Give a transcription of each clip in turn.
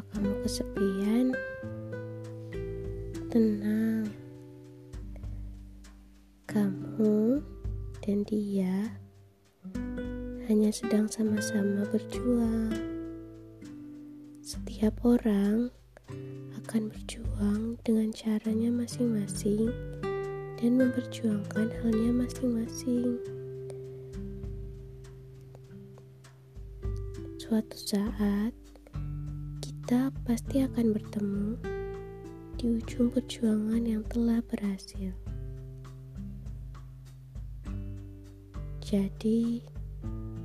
Kamu kesepian, tenang. Kamu dan dia hanya sedang sama-sama berjuang. Setiap orang akan berjuang dengan caranya masing-masing dan memperjuangkan halnya masing-masing. Suatu saat, kita pasti akan bertemu di ujung perjuangan yang telah berhasil. Jadi,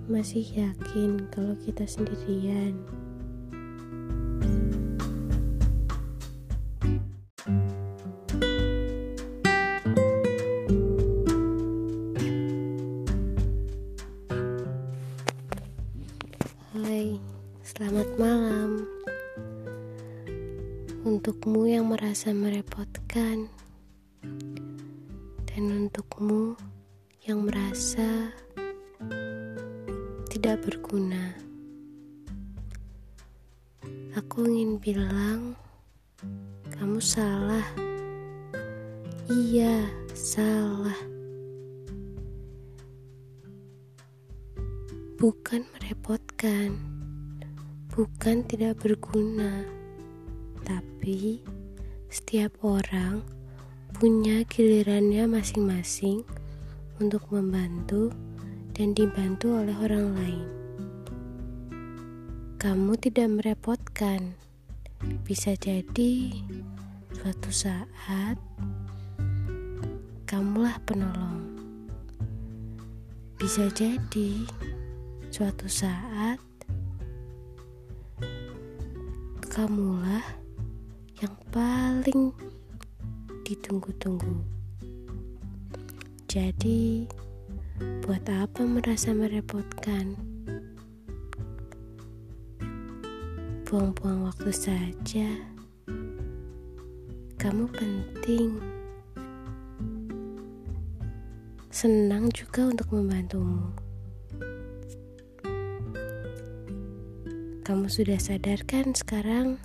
masih yakin kalau kita sendirian. Hai, selamat malam. Untukmu yang merasa merepotkan, dan untukmu yang merasa tidak berguna. Aku ingin bilang, kamu salah. Iya, salah. Bukan merepotkan, bukan tidak berguna, tapi setiap orang punya gilirannya masing-masing untuk membantu dan dibantu oleh orang lain. Kamu tidak merepotkan, bisa jadi suatu saat kamulah penolong. Bisa jadi suatu saat kamulah yang paling ditunggu-tunggu. Jadi, buat apa merasa merepotkan? Buang-buang waktu saja. Kamu penting. Senang juga untuk membantumu. Kamu sudah sadar kan sekarang?